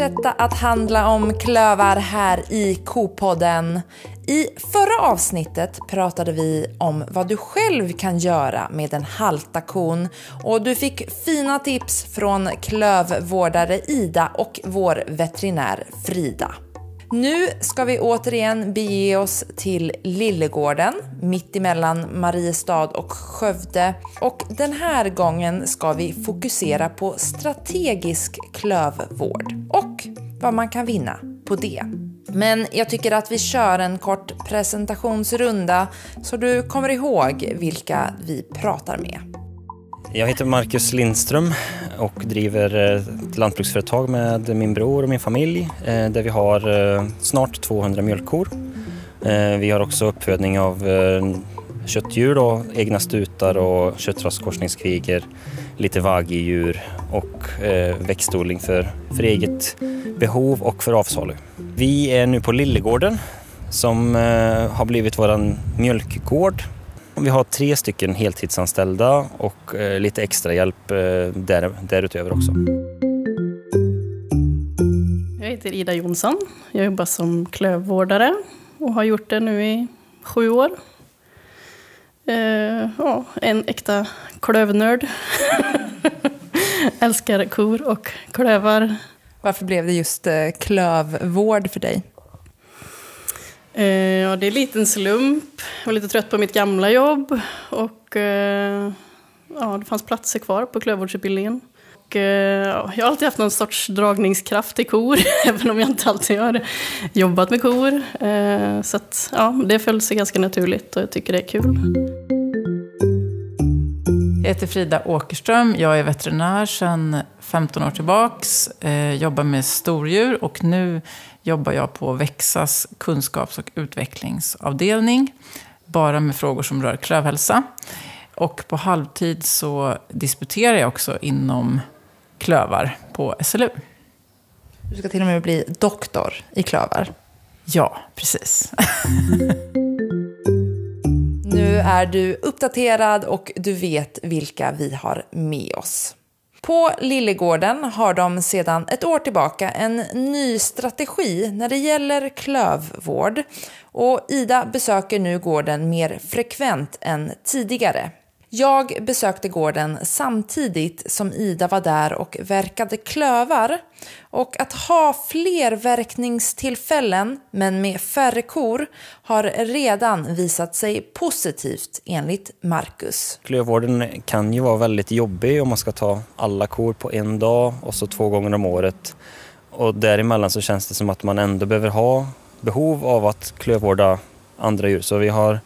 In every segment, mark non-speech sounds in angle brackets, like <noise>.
fortsätta att handla om klövar här i Kopodden. I förra avsnittet pratade vi om vad du själv kan göra med den halta kon och du fick fina tips från klövvårdare Ida och vår veterinär Frida. Nu ska vi återigen bege oss till Lillegården, mitt emellan Mariestad och Skövde. Och den här gången ska vi fokusera på strategisk klövvård och vad man kan vinna på det. Men jag tycker att vi kör en kort presentationsrunda så du kommer ihåg vilka vi pratar med. Jag heter Marcus Lindström och driver eh, ett lantbruksföretag med min bror och min familj eh, där vi har eh, snart 200 mjölkkor. Vi har också uppfödning av köttdjur, då, egna stutar och köttraskorsningskvigor, lite vagidjur och växtodling för, för eget behov och för avsalu. Vi är nu på Lillegården som har blivit vår mjölkgård vi har tre stycken heltidsanställda och eh, lite extra hjälp eh, där, därutöver också. Jag heter Ida Jonsson. Jag jobbar som klövvårdare och har gjort det nu i sju år. Eh, ja, en äkta klövnörd. <laughs> Älskar kor och klövar. Varför blev det just klövvård för dig? Eh, ja, det är en liten slump. Jag var lite trött på mitt gamla jobb och eh, ja, det fanns platser kvar på klövvårdsutbildningen. Och, eh, ja, jag har alltid haft någon sorts dragningskraft till kor, <laughs> även om jag inte alltid har jobbat med kor. Eh, så att, ja, det föll sig ganska naturligt och jag tycker det är kul. Jag heter Frida Åkerström. Jag är veterinär sedan 15 år tillbaks. Eh, jobbar med stordjur och nu jobbar jag på Växas kunskaps och utvecklingsavdelning. Bara med frågor som rör klövhälsa. Och på halvtid så disputerar jag också inom klövar på SLU. Du ska till och med bli doktor i klövar. Ja, precis. <laughs> nu är du uppdaterad och du vet vilka vi har med oss. På Lillegården har de sedan ett år tillbaka en ny strategi när det gäller klövvård och Ida besöker nu gården mer frekvent än tidigare. Jag besökte gården samtidigt som Ida var där och verkade klövar. Och att ha fler verkningstillfällen, men med färre kor, har redan visat sig positivt enligt Marcus. Klövvården kan ju vara väldigt jobbig om man ska ta alla kor på en dag och så två gånger om året. Och däremellan så känns det som att man ändå behöver ha behov av att klövvårda andra djur. Så vi har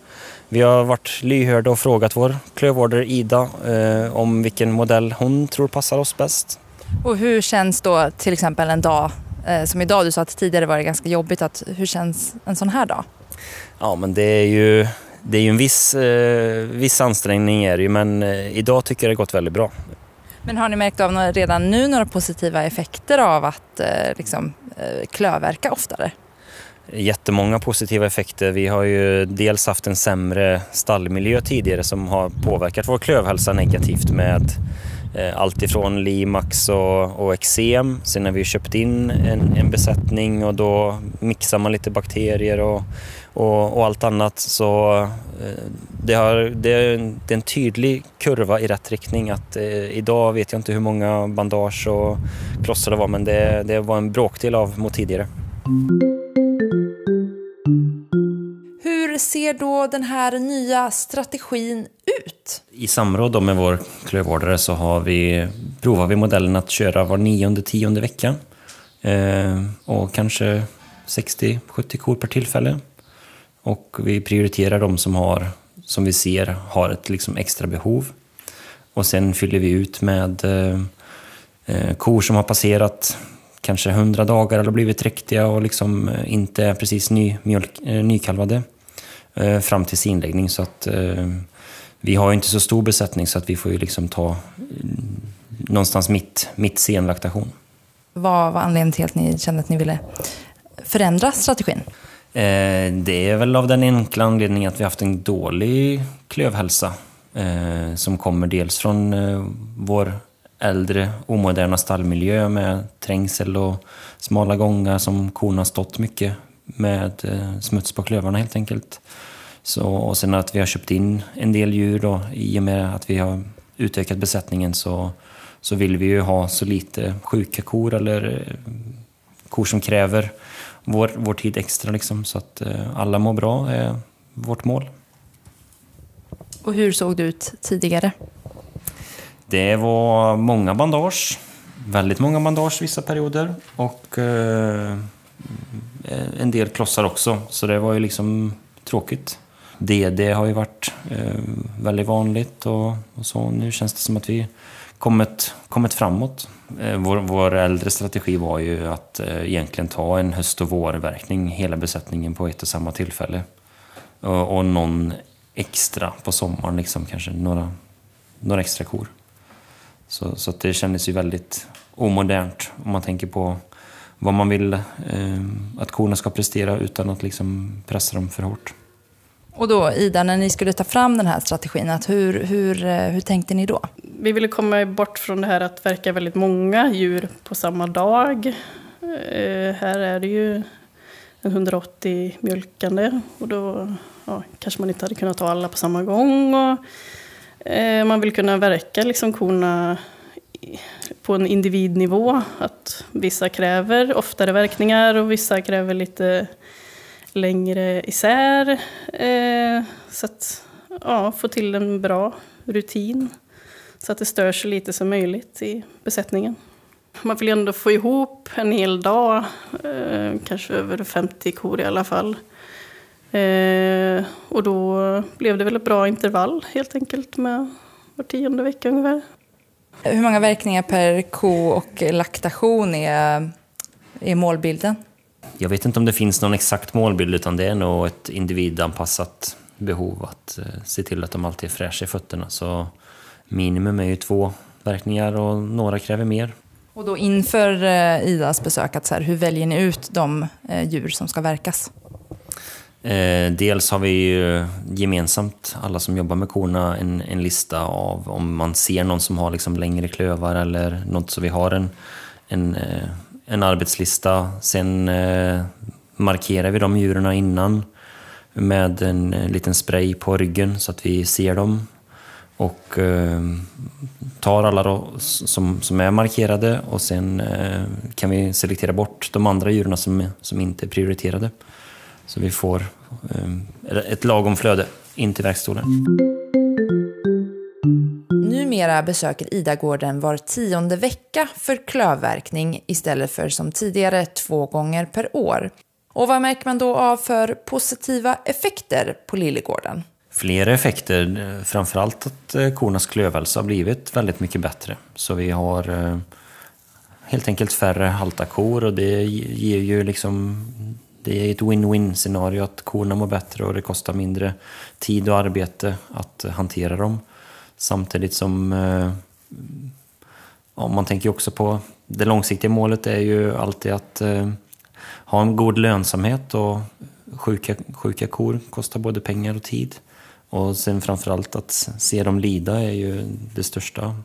vi har varit lyhörda och frågat vår klövvårdare Ida eh, om vilken modell hon tror passar oss bäst. Och hur känns då till exempel en dag eh, som idag? Du sa att tidigare var det ganska jobbigt. Att, hur känns en sån här dag? Ja, men det är ju, det är ju en viss, eh, viss ansträngning är det ju, men eh, idag tycker jag det gått väldigt bra. Men har ni märkt av några, redan nu några positiva effekter av att eh, liksom, eh, klövverka oftare? jättemånga positiva effekter. Vi har ju dels haft en sämre stallmiljö tidigare som har påverkat vår klövhälsa negativt med Eh, allt ifrån limax och, och eksem. Sen har vi köpt in en, en besättning och då mixar man lite bakterier och, och, och allt annat. Så eh, det, har, det, är en, det är en tydlig kurva i rätt riktning. Att, eh, idag vet jag inte hur många bandage och plåster det var men det, det var en bråkdel av mot tidigare. Hur ser då den här nya strategin ut? I samråd med vår klövvårdare så har vi, provar vi modellen att köra var nionde, tionde vecka. Eh, och kanske 60-70 kor per tillfälle. Och vi prioriterar de som, har, som vi ser har ett liksom extra behov. Och sen fyller vi ut med eh, eh kor som har passerat kanske 100 dagar eller blivit dräktiga och liksom eh, inte är precis ny, mjölk, eh, nykalvade eh, fram till inläggning. Så att, vi har inte så stor besättning så att vi får ju liksom ta någonstans mitt, mitt senlaktation. Vad var anledningen till att ni kände att ni ville förändra strategin? Det är väl av den enkla anledningen att vi haft en dålig klövhälsa som kommer dels från vår äldre omoderna stallmiljö med trängsel och smala gångar som korna stått mycket med eh, smuts på klövarna helt enkelt. Så, och sen att vi har köpt in en del djur då, i och med att vi har utökat besättningen så, så vill vi ju ha så lite sjuka kor eller eh, kor som kräver vår, vår tid extra liksom. Så att eh, alla mår bra är vårt mål. Och hur såg det ut tidigare? Det var många bandage. Väldigt många bandage vissa perioder. Och eh, Eh, en del klossar också. Så det var ju liksom tråkigt. DD har ju varit eh, väldigt vanligt och, och, så. Nu känns det som att vi kommit, kommit framåt. Eh, vår, vår äldre strategi var ju att eh, egentligen ta en höst och vårverkning, hela besättningen på ett och samma tillfälle. Och, och någon extra på sommaren, liksom, kanske några, några extra kor. Så, så det kändes ju väldigt omodernt om man tänker på vad man vill eh, att korna ska prestera utan att liksom pressa dem för hårt. Och då, Ida, när ni skulle ta fram den här strategin, att hur, hur, eh, hur tänkte ni då? Vi ville komma bort från det här att verka väldigt många djur på samma dag. Eh, här är det ju en 180 mjölkande och då ja, kanske man inte hade kunnat ta alla på samma gång. Och, eh, man vill kunna verka liksom korna på en individnivå. Att vissa kräver oftare verkningar och vissa kräver lite längre isär. Eh, så att ja, få till en bra rutin. Så att det stör så lite som möjligt i besättningen. Man vill ju ändå få ihop en hel dag, eh, kanske över 50 kor i alla fall. Eh, och då blev det väl ett bra intervall helt enkelt med var tionde vecka ungefär. Hur många verkningar per ko och laktation är, är målbilden? Jag vet inte om det finns någon exakt målbild utan det är nog ett individanpassat behov att eh, se till att de alltid är fräscha i fötterna. Så minimum är ju två verkningar och några kräver mer. Och då inför eh, Idas besök, att så här, hur väljer ni ut de eh, djur som ska verkas? Eh, dels har vi ju gemensamt, alla som jobbar med korna, en, en lista av om man ser någon som har liksom längre klövar eller något så vi har en, en, eh, en arbetslista. Sen eh, markerar vi de djuren innan med en eh, liten spray på ryggen så att vi ser dem. Och eh, tar alla då, som, som är markerade och sen eh, kan vi selektera bort de andra djuren som, som inte är prioriterade. Så vi får eh, ett lagom flöde in till verkstolen. Numera besöker Ida gården var tionde vecka för klövverkning istället för som tidigare två gånger per år. Och vad märker man då av för positiva effekter på Lillegården? Flera effekter, framförallt att eh, kornas klövhälsa har blivit väldigt mycket bättre. Så vi har eh, helt enkelt färre halta kor och det ger ju liksom det är ett win-win scenario att korna mår bättre och det kostar mindre tid och arbete att hantera dem. Samtidigt som eh, ja, man tänker också på det långsiktiga målet är ju alltid att eh, ha en god lönsamhet och sjuka, sjuka kor kostar både pengar och tid. Och sen framförallt att se dem lida är ju det största,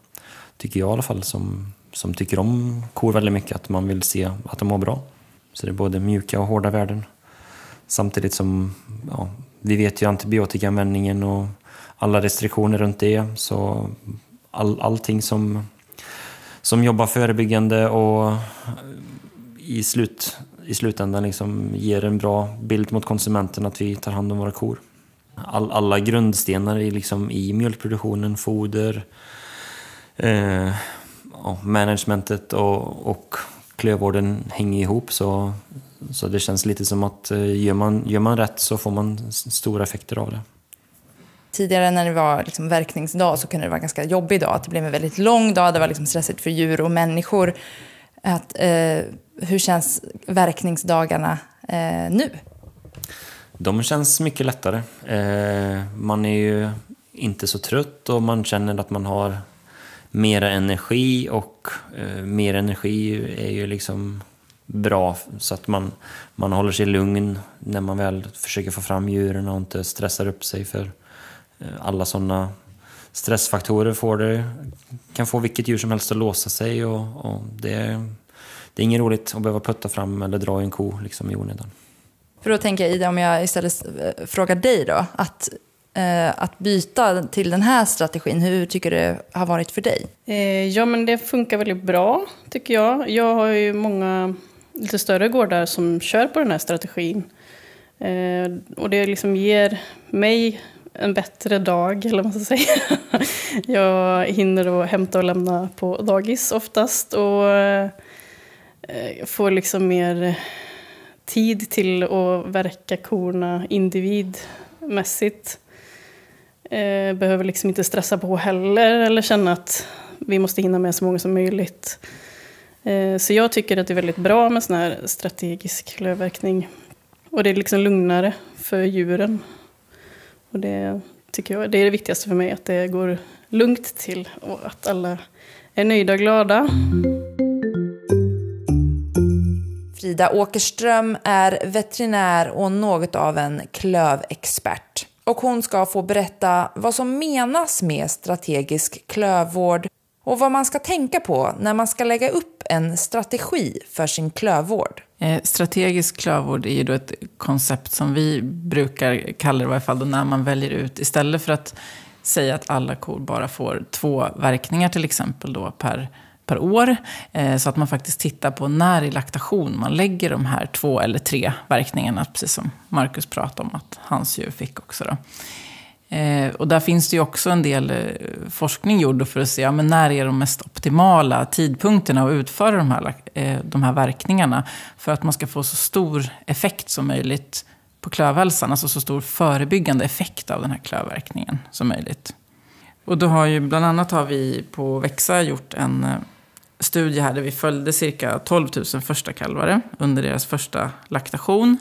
tycker jag i alla fall, som, som tycker om kor väldigt mycket, att man vill se att de mår bra. Så det är både mjuka och hårda värden. Samtidigt som ja, vi vet ju antibiotikaanvändningen och alla restriktioner runt det. Så all, allting som, som jobbar förebyggande och i, slut, i slutändan liksom ger en bra bild mot konsumenten att vi tar hand om våra kor. All, alla grundstenar i, liksom, i mjölkproduktionen, foder, eh, managementet och, och klövvården hänger ihop. Så, så det känns lite som att eh, gör man, gör man rätt så får man stora effekter av det. Tidigare när det var liksom verkningsdag så kunde det vara en ganska jobbig dag. Att det blev en väldigt lång dag. Det var liksom stressigt för djur och människor. Att, eh, hur känns verkningsdagarna eh, nu? De känns mycket lättare. Eh, man är ju inte så trött och man känner att man har mera energi och eh, mer energi är ju liksom bra så att man, man håller sig lugn när man väl försöker få fram djuren och inte stressar upp sig för eh, alla sådana stressfaktorer får det, kan få vilket djur som helst att låsa sig och, och det, det är inget roligt att behöva putta fram eller dra i en ko liksom i onödan. För då tänker jag Ida, om jag istället eh, frågar dig då, att, Eh, att byta till den här strategin, hur tycker du det har varit för dig? Eh, ja, men det funkar väldigt bra, tycker jag. Jag har ju många lite större gårdar som kör på den här strategin. Eh, och det liksom ger mig en bättre dag, eller vad man ska säga. <laughs> jag hinner att hämta och lämna på dagis oftast och eh, får liksom mer tid till att verka korna individmässigt. Eh, behöver liksom inte stressa på heller eller känna att vi måste hinna med så många som möjligt. Eh, så jag tycker att det är väldigt bra med sån här strategisk klövverkning. Och det är liksom lugnare för djuren. Och det tycker jag det är det viktigaste för mig, att det går lugnt till och att alla är nöjda och glada. Frida Åkerström är veterinär och något av en klövexpert. Och hon ska få berätta vad som menas med strategisk klövvård och vad man ska tänka på när man ska lägga upp en strategi för sin klövvård. Eh, strategisk klövvård är ju då ett koncept som vi brukar kalla det i varje fall då när man väljer ut, istället för att säga att alla kor bara får två verkningar till exempel då per, per år. Eh, så att man faktiskt tittar på när i laktation man lägger de här två eller tre verkningarna, precis som Marcus pratade om att hans djur fick också. Då. Eh, och där finns det ju också en del eh, forskning gjord för att se ja, men när är de mest optimala tidpunkterna att utföra de här, de här verkningarna. För att man ska få så stor effekt som möjligt på klövhälsan, alltså så stor förebyggande effekt av den här klövverkningen som möjligt. Och då har ju bland annat har vi på Växa gjort en studie här där vi följde cirka 12 000 första kalvare under deras första laktation.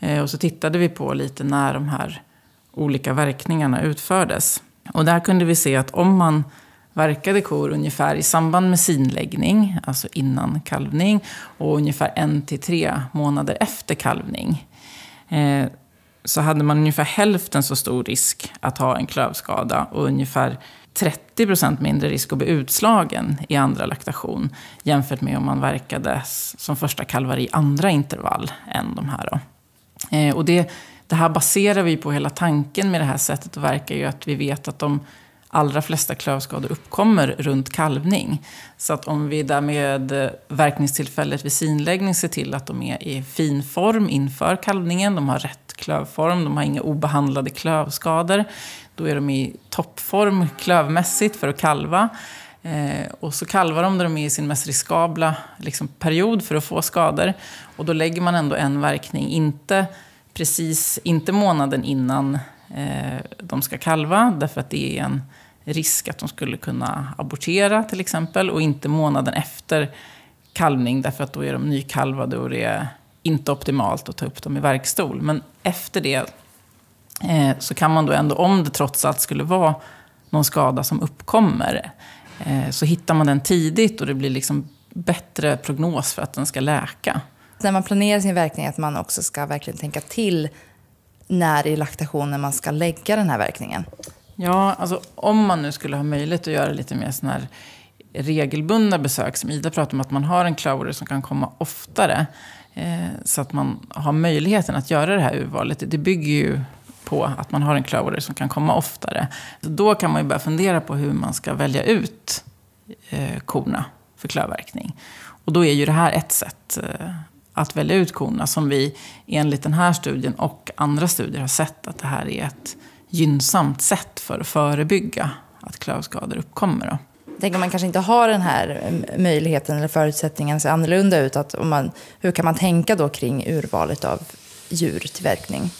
Eh, och så tittade vi på lite när de här olika verkningarna utfördes. Och där kunde vi se att om man verkade kor ungefär i samband med sinläggning, alltså innan kalvning, och ungefär en till tre månader efter kalvning, eh, så hade man ungefär hälften så stor risk att ha en klövskada och ungefär 30 procent mindre risk att bli utslagen i andra laktation jämfört med om man verkade som första kalvar i andra intervall än de här. Då. Eh, och det det här baserar vi på hela tanken med det här sättet att verka ju att vi vet att de allra flesta klövskador uppkommer runt kalvning. Så att om vi därmed eh, verkningstillfället vid sinläggning ser till att de är i fin form inför kalvningen, de har rätt klövform, de har inga obehandlade klövskador, då är de i toppform klövmässigt för att kalva. Eh, och så kalvar de när de är i sin mest riskabla liksom, period för att få skador. Och då lägger man ändå en verkning, inte precis, inte månaden innan eh, de ska kalva, därför att det är en risk att de skulle kunna abortera till exempel, och inte månaden efter kalvning, därför att då är de nykalvade och det är inte optimalt att ta upp dem i verkstol. Men efter det eh, så kan man då ändå, om det trots allt skulle vara någon skada som uppkommer, eh, så hittar man den tidigt och det blir liksom bättre prognos för att den ska läka när man planerar sin verkning att man också ska verkligen tänka till när i laktationen man ska lägga den här verkningen? Ja, alltså om man nu skulle ha möjlighet att göra lite mer sådana här regelbundna besök, som Ida pratar om, att man har en clowder som kan komma oftare, eh, så att man har möjligheten att göra det här urvalet. Det bygger ju på att man har en klövårdare som kan komma oftare. Då kan man ju börja fundera på hur man ska välja ut eh, korna för klövverkning. Och då är ju det här ett sätt eh, att välja ut korna som vi enligt den här studien och andra studier har sett att det här är ett gynnsamt sätt för att förebygga att klövskador uppkommer. Då. Tänk om man kanske inte har den här eh, möjligheten eller förutsättningen ser annorlunda ut. Att om man, hur kan man tänka då kring urvalet av djur till verkning?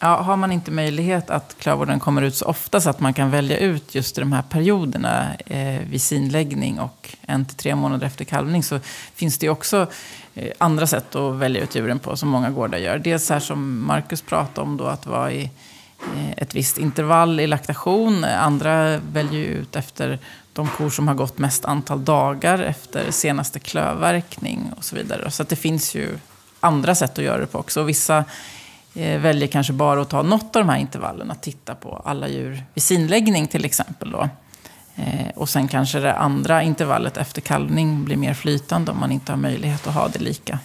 Ja, har man inte möjlighet att klövvården kommer ut så ofta så att man kan välja ut just de här perioderna eh, vid sinläggning och en till tre månader efter kalvning så finns det också eh, andra sätt att välja ut djuren på som många gårdar gör. Dels här som Marcus pratade om då att vara i eh, ett visst intervall i laktation. Andra väljer ut efter de kor som har gått mest antal dagar efter senaste klövverkning och så vidare. Så att det finns ju andra sätt att göra det på också. Vissa Eh, väljer kanske bara att ta något av de här intervallerna, titta på alla djur vid sinläggning till exempel. Då. Eh, och sen kanske det andra intervallet efter kalvning blir mer flytande om man inte har möjlighet att ha det lika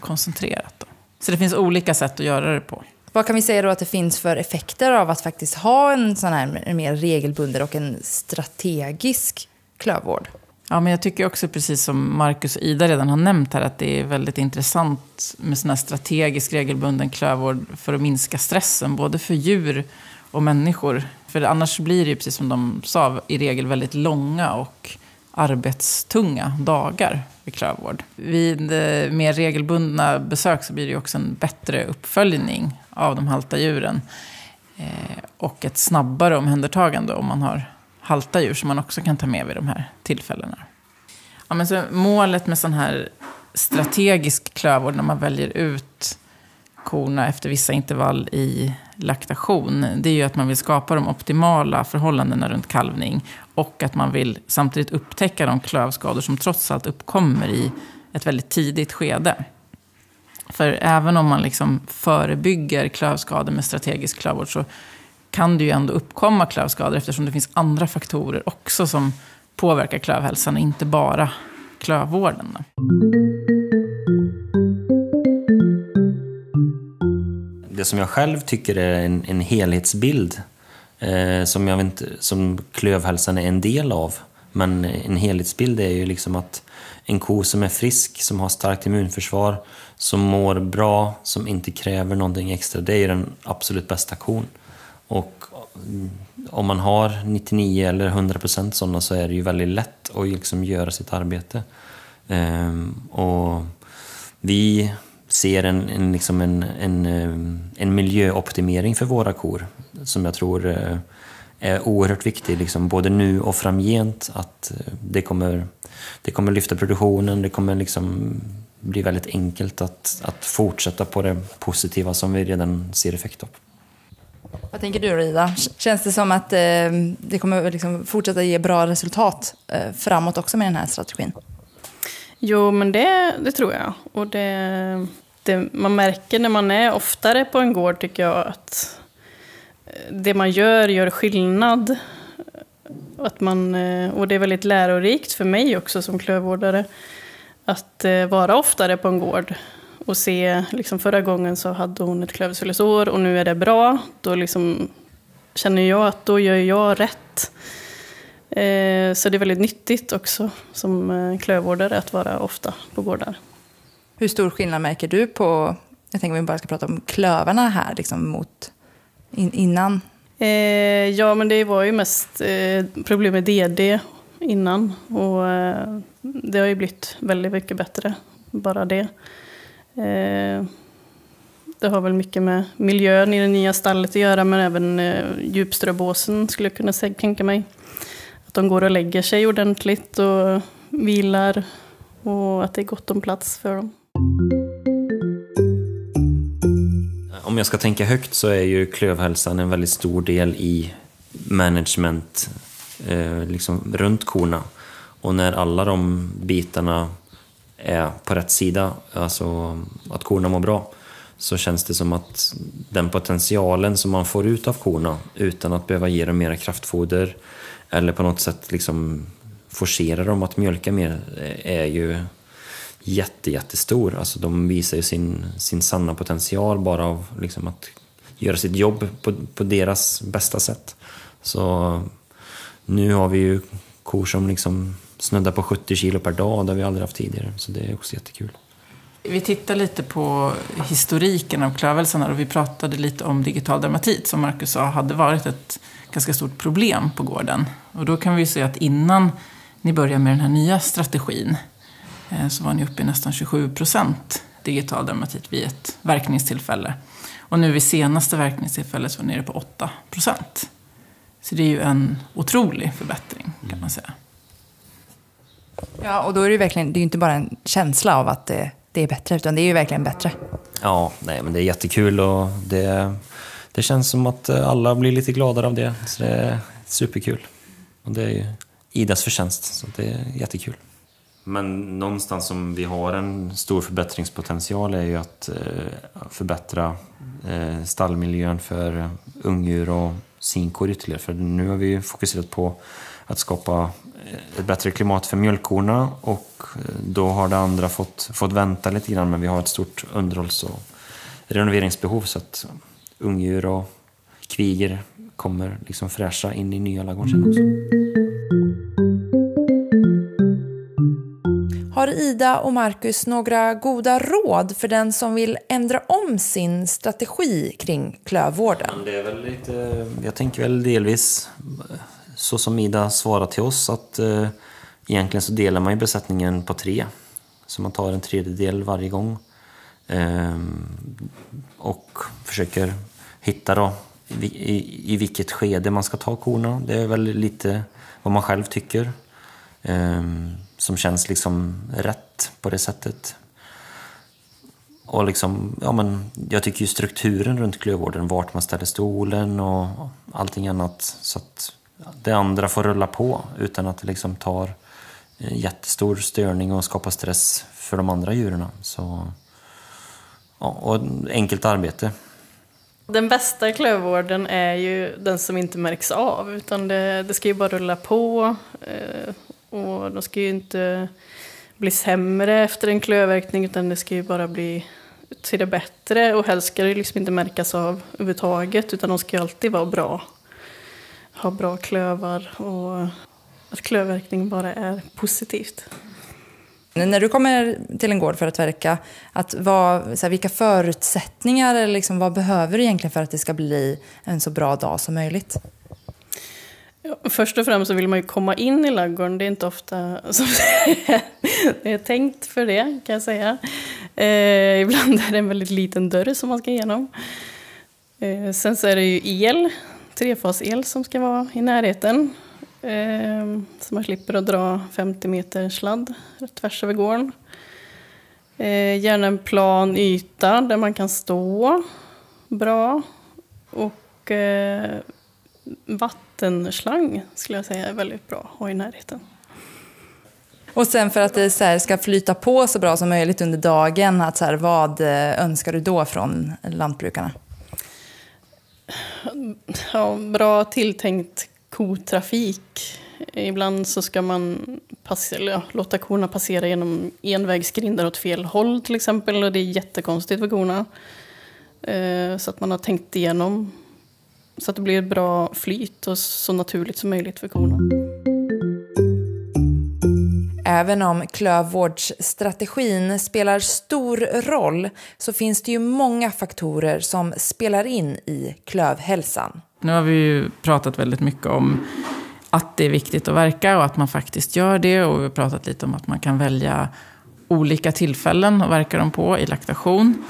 koncentrerat. Då. Så det finns olika sätt att göra det på. Vad kan vi säga då att det finns för effekter av att faktiskt ha en sån här mer regelbunden och en strategisk klövvård? Ja, men jag tycker också precis som Marcus och Ida redan har nämnt här att det är väldigt intressant med sån här strategisk regelbunden klövvård för att minska stressen både för djur och människor. För annars blir det ju, precis som de sa, i regel väldigt långa och arbetstunga dagar vid klövvård. Vid eh, mer regelbundna besök så blir det ju också en bättre uppföljning av de halta djuren. Eh, och ett snabbare omhändertagande om man har halta djur som man också kan ta med vid de här tillfällena. Ja, men så målet med sån här strategisk klövvård när man väljer ut korna efter vissa intervall i laktation, det är ju att man vill skapa de optimala förhållandena runt kalvning och att man vill samtidigt upptäcka de klövskador som trots allt uppkommer i ett väldigt tidigt skede. För även om man liksom förebygger klövskador med strategisk klövvård så kan det ju ändå uppkomma klövskador eftersom det finns andra faktorer också som påverkar klövhälsan, inte bara klövvården. Det som jag själv tycker är en, en helhetsbild eh, som, jag inte, som klövhälsan är en del av. Men en helhetsbild är ju liksom att en ko som är frisk, som har starkt immunförsvar, som mår bra, som inte kräver någonting extra, det är ju den absolut bästa kon. Och om man har 99 eller 100 procent sådana så är det ju väldigt lätt att liksom göra sitt arbete. Ehm, och vi ser en, en, liksom en, en, eh, en miljöoptimering för våra kor som jag tror eh, är oerhört viktig, liksom, både nu och framgent. Att eh, det kommer, det kommer lyfta produktionen, det kommer liksom bli väldigt enkelt att, att fortsätta på det positiva som vi redan ser effekt av. Vad tänker du Rida? Känns det som att eh, det kommer liksom fortsätta ge bra resultat eh, framåt också med den här strategin? Jo, men det, det tror jag. Och det, det, man märker när man är oftare på en gård tycker jag att eh, det man gör gör skillnad. Att man, eh, och det är väldigt lärorikt för mig också som klövvårdare att eh, vara oftare på en gård och se, liksom förra gången så hade hon ett klövsvulesår och nu är det bra. Då liksom känner jag att då gör jag rätt. Eh, så det är väldigt nyttigt också som eh, klövvårdare att vara ofta på gårdar. Hur stor skillnad märker du på, jag tänker om vi bara ska prata om klövarna här, liksom mot in, innan? Eh, ja, men det var ju mest eh, problem med DD innan och det har ju blivit väldigt mycket bättre, bara det. Eh, det har väl mycket med miljön i det nya stallet att göra, men även eh, djupströbåsen skulle jag kunna tänka mig. Att de går och lägger sig ordentligt och vilar och att det är gott om plats för dem. Om jag ska tänka högt så är ju klövhälsan en väldigt stor del i management eh, liksom runt korna. Och när alla de bitarna är på rätt sida, alltså att korna mår bra, så känns det som att den potentialen som man får ut av korna utan att behöva ge dem mera kraftfoder eller på något sätt liksom forcera dem att mjölka mer är ju jätte, jättestor. Alltså de visar ju sin, sin sanna potential bara av liksom att göra sitt jobb på, på deras bästa sätt. Så nu har vi ju kor som liksom snuddar på 70 kilo per dag, det har vi aldrig haft tidigare. Så det är också jättekul. Vi tittar lite på historiken av klövhälsan och vi pratade lite om digital dermatit som Marcus sa hade varit ett ganska stort problem på gården. Och då kan vi se att innan ni började med den här nya strategin eh, så var ni uppe i nästan 27 procent digital dermatit vid ett verkningstillfälle. Och nu vid senaste verkningstillfället så var ni nere på 8 procent. Så det är ju en otrolig förbättring kan man säga. Ja, och då är det ju verkligen, det är ju inte bara en känsla av att det, det är bättre, utan det är ju verkligen bättre. Ja, nej, men det är jättekul och det, det känns som att alla blir lite gladare av det. Så det är superkul. Och det är ju Idas förtjänst, så det är jättekul. Men någonstans som vi har en stor förbättringspotential är ju att eh, förbättra eh, stallmiljön för ungdjur och sinkor ytterligare. För nu har vi fokuserat på att skapa ett bättre klimat för mjölkkorna och då har det andra fått, fått vänta lite grann men vi har ett stort underhålls och renoveringsbehov så att ungdjur och kviger kommer liksom fräscha in i nya ladugården också. Har Ida och Marcus några goda råd för den som vill ändra om sin strategi kring klövvården? Det är väl lite, jag tänker väl delvis så som Ida svarade till oss att eh, egentligen så delar man ju besättningen på tre. Så man tar en tredjedel varje gång. Eh, och försöker hitta då i, i, i, vilket skede man ska ta korna. Det är väl lite vad man själv tycker. Eh, som känns liksom rätt på det sättet. Och liksom, ja men, jag tycker ju strukturen runt klövvården, vart man ställer stolen och allting annat. Så att det andra får rulla på utan att det liksom tar eh, jättestor störning och skapar stress för de andra djuren. Så, ja, och enkelt arbete. Den bästa klövvården är ju den som inte märks av, utan det, det ska ju bara rulla på. Eh, och de ska ju inte bli sämre efter en klövverkning, utan det ska ju bara bli till det bättre. Och helst ska det liksom inte märkas av överhuvudtaget, utan de ska ju alltid vara bra. Ha bra klövar och att klövverkning bara är positivt. När du kommer till en gård för att verka, att vad, så här, vilka förutsättningar eller liksom, vad behöver du egentligen för att det ska bli en så bra dag som möjligt? Ja, först och främst så vill man ju komma in i ladugården. Det är inte ofta som <laughs> det är tänkt för det, kan jag säga. Eh, ibland är det en väldigt liten dörr som man ska igenom. Eh, sen så är det ju el, trefas-el som ska vara i närheten. Eh, så man slipper att dra 50 meter sladd tvärs över gården. Eh, gärna en plan yta där man kan stå bra. Och eh, vattenslang skulle jag säga är väldigt bra att ha i närheten. Och sen för att det så ska flyta på så bra som möjligt under dagen, att så här, vad eh, önskar du då från lantbrukarna? Ja, bra tilltänkt kotrafik. Ibland så ska man passera, ja, låta korna passera genom envägsgrindar åt fel håll till exempel och det är jättekonstigt för korna. Eh, så att man har tänkt igenom så att det blir ett bra flyt och så naturligt som möjligt för korna. Även om klövvårdsstrategin spelar stor roll så finns det ju många faktorer som spelar in i klövhälsan. Nu har vi ju pratat väldigt mycket om att det är viktigt att verka och att man faktiskt gör det. Och vi har pratat lite om att man kan välja olika tillfällen att verka dem på i laktation.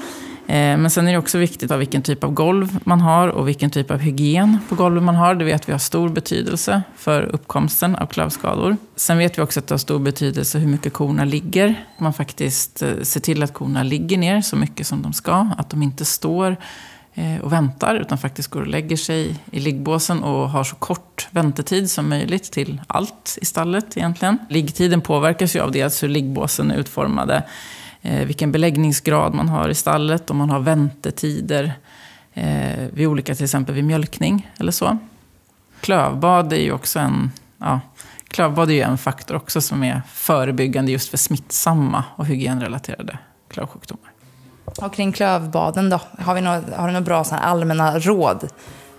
Eh, men sen är det också viktigt av vilken typ av golv man har och vilken typ av hygien på golvet man har. Det vet vi har stor betydelse för uppkomsten av klövskador. Sen vet vi också att det har stor betydelse hur mycket korna ligger. Man faktiskt eh, ser till att korna ligger ner så mycket som de ska. Att de inte står eh, och väntar, utan faktiskt går och lägger sig i liggbåsen och har så kort väntetid som möjligt till allt i stallet egentligen. Liggtiden påverkas ju av dels hur liggbåsen är utformade vilken beläggningsgrad man har i stallet, om man har väntetider eh, vid olika, till exempel vid mjölkning eller så. Klövbad är ju också en, ja, klövbad är ju en faktor också som är förebyggande just för smittsamma och hygienrelaterade klövsjukdomar. Och kring klövbaden då, har, vi några, har du några bra allmänna råd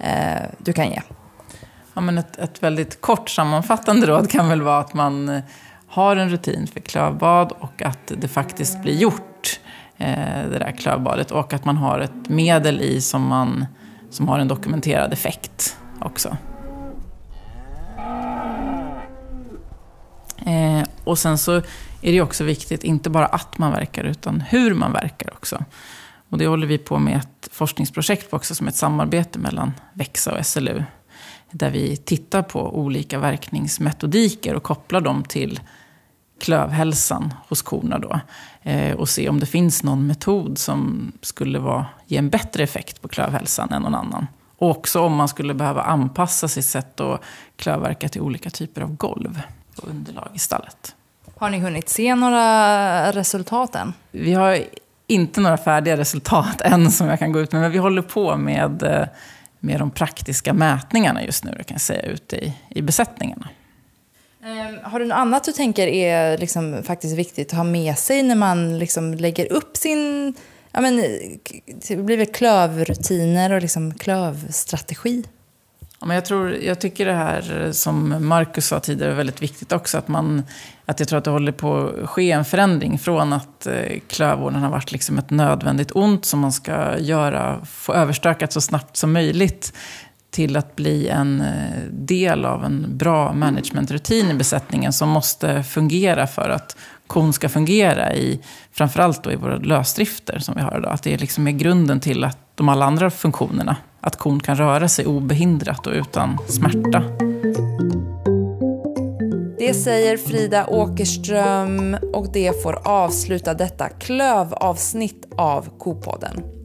eh, du kan ge? Ja, men ett, ett väldigt kort sammanfattande råd kan väl vara att man eh, har en rutin för klövbad och att det faktiskt blir gjort, eh, det där klövbadet. Och att man har ett medel i som, man, som har en dokumenterad effekt också. Eh, och sen så är det också viktigt, inte bara att man verkar, utan hur man verkar också. Och det håller vi på med ett forskningsprojekt på också, som ett samarbete mellan Växa och SLU. Där vi tittar på olika verkningsmetodiker och kopplar dem till klövhälsan hos korna då. Eh, och se om det finns någon metod som skulle vara, ge en bättre effekt på klövhälsan än någon annan. Och också om man skulle behöva anpassa sitt sätt att klövverka till olika typer av golv och underlag i stallet. Har ni hunnit se några resultat än? Vi har inte några färdiga resultat än som jag kan gå ut med, men vi håller på med, eh, med de praktiska mätningarna just nu, kan jag säga, ute i, i besättningarna. Ehm, har du något annat du tänker är liksom faktiskt viktigt att ha med sig när man liksom lägger upp sin ja, men, det blir väl klövrutiner och liksom klövstrategi? Ja, men jag, tror, jag tycker det här som Marcus sa tidigare är väldigt viktigt också. Att, man, att jag tror att det håller på att ske en förändring från att eh, klövvården har varit liksom ett nödvändigt ont som man ska göra, få överstökat så snabbt som möjligt till att bli en eh, del av en bra managementrutin i besättningen som måste fungera för att kon ska fungera i, framförallt då i våra lösdrifter som vi har idag. Att det liksom är grunden till att de alla andra funktionerna, att kon kan röra sig obehindrat och utan smärta. Det säger Frida Åkerström och det får avsluta detta klövavsnitt av Kopodden.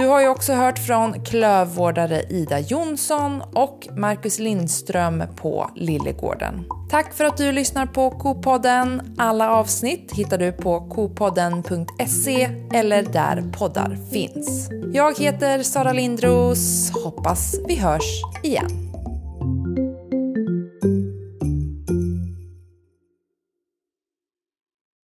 Du har ju också hört från klövvårdare Ida Jonsson och Marcus Lindström på Lillegården. Tack för att du lyssnar på Kopodden. Alla avsnitt hittar du på kopodden.se eller där poddar finns. Jag heter Sara Lindros. Hoppas vi hörs igen.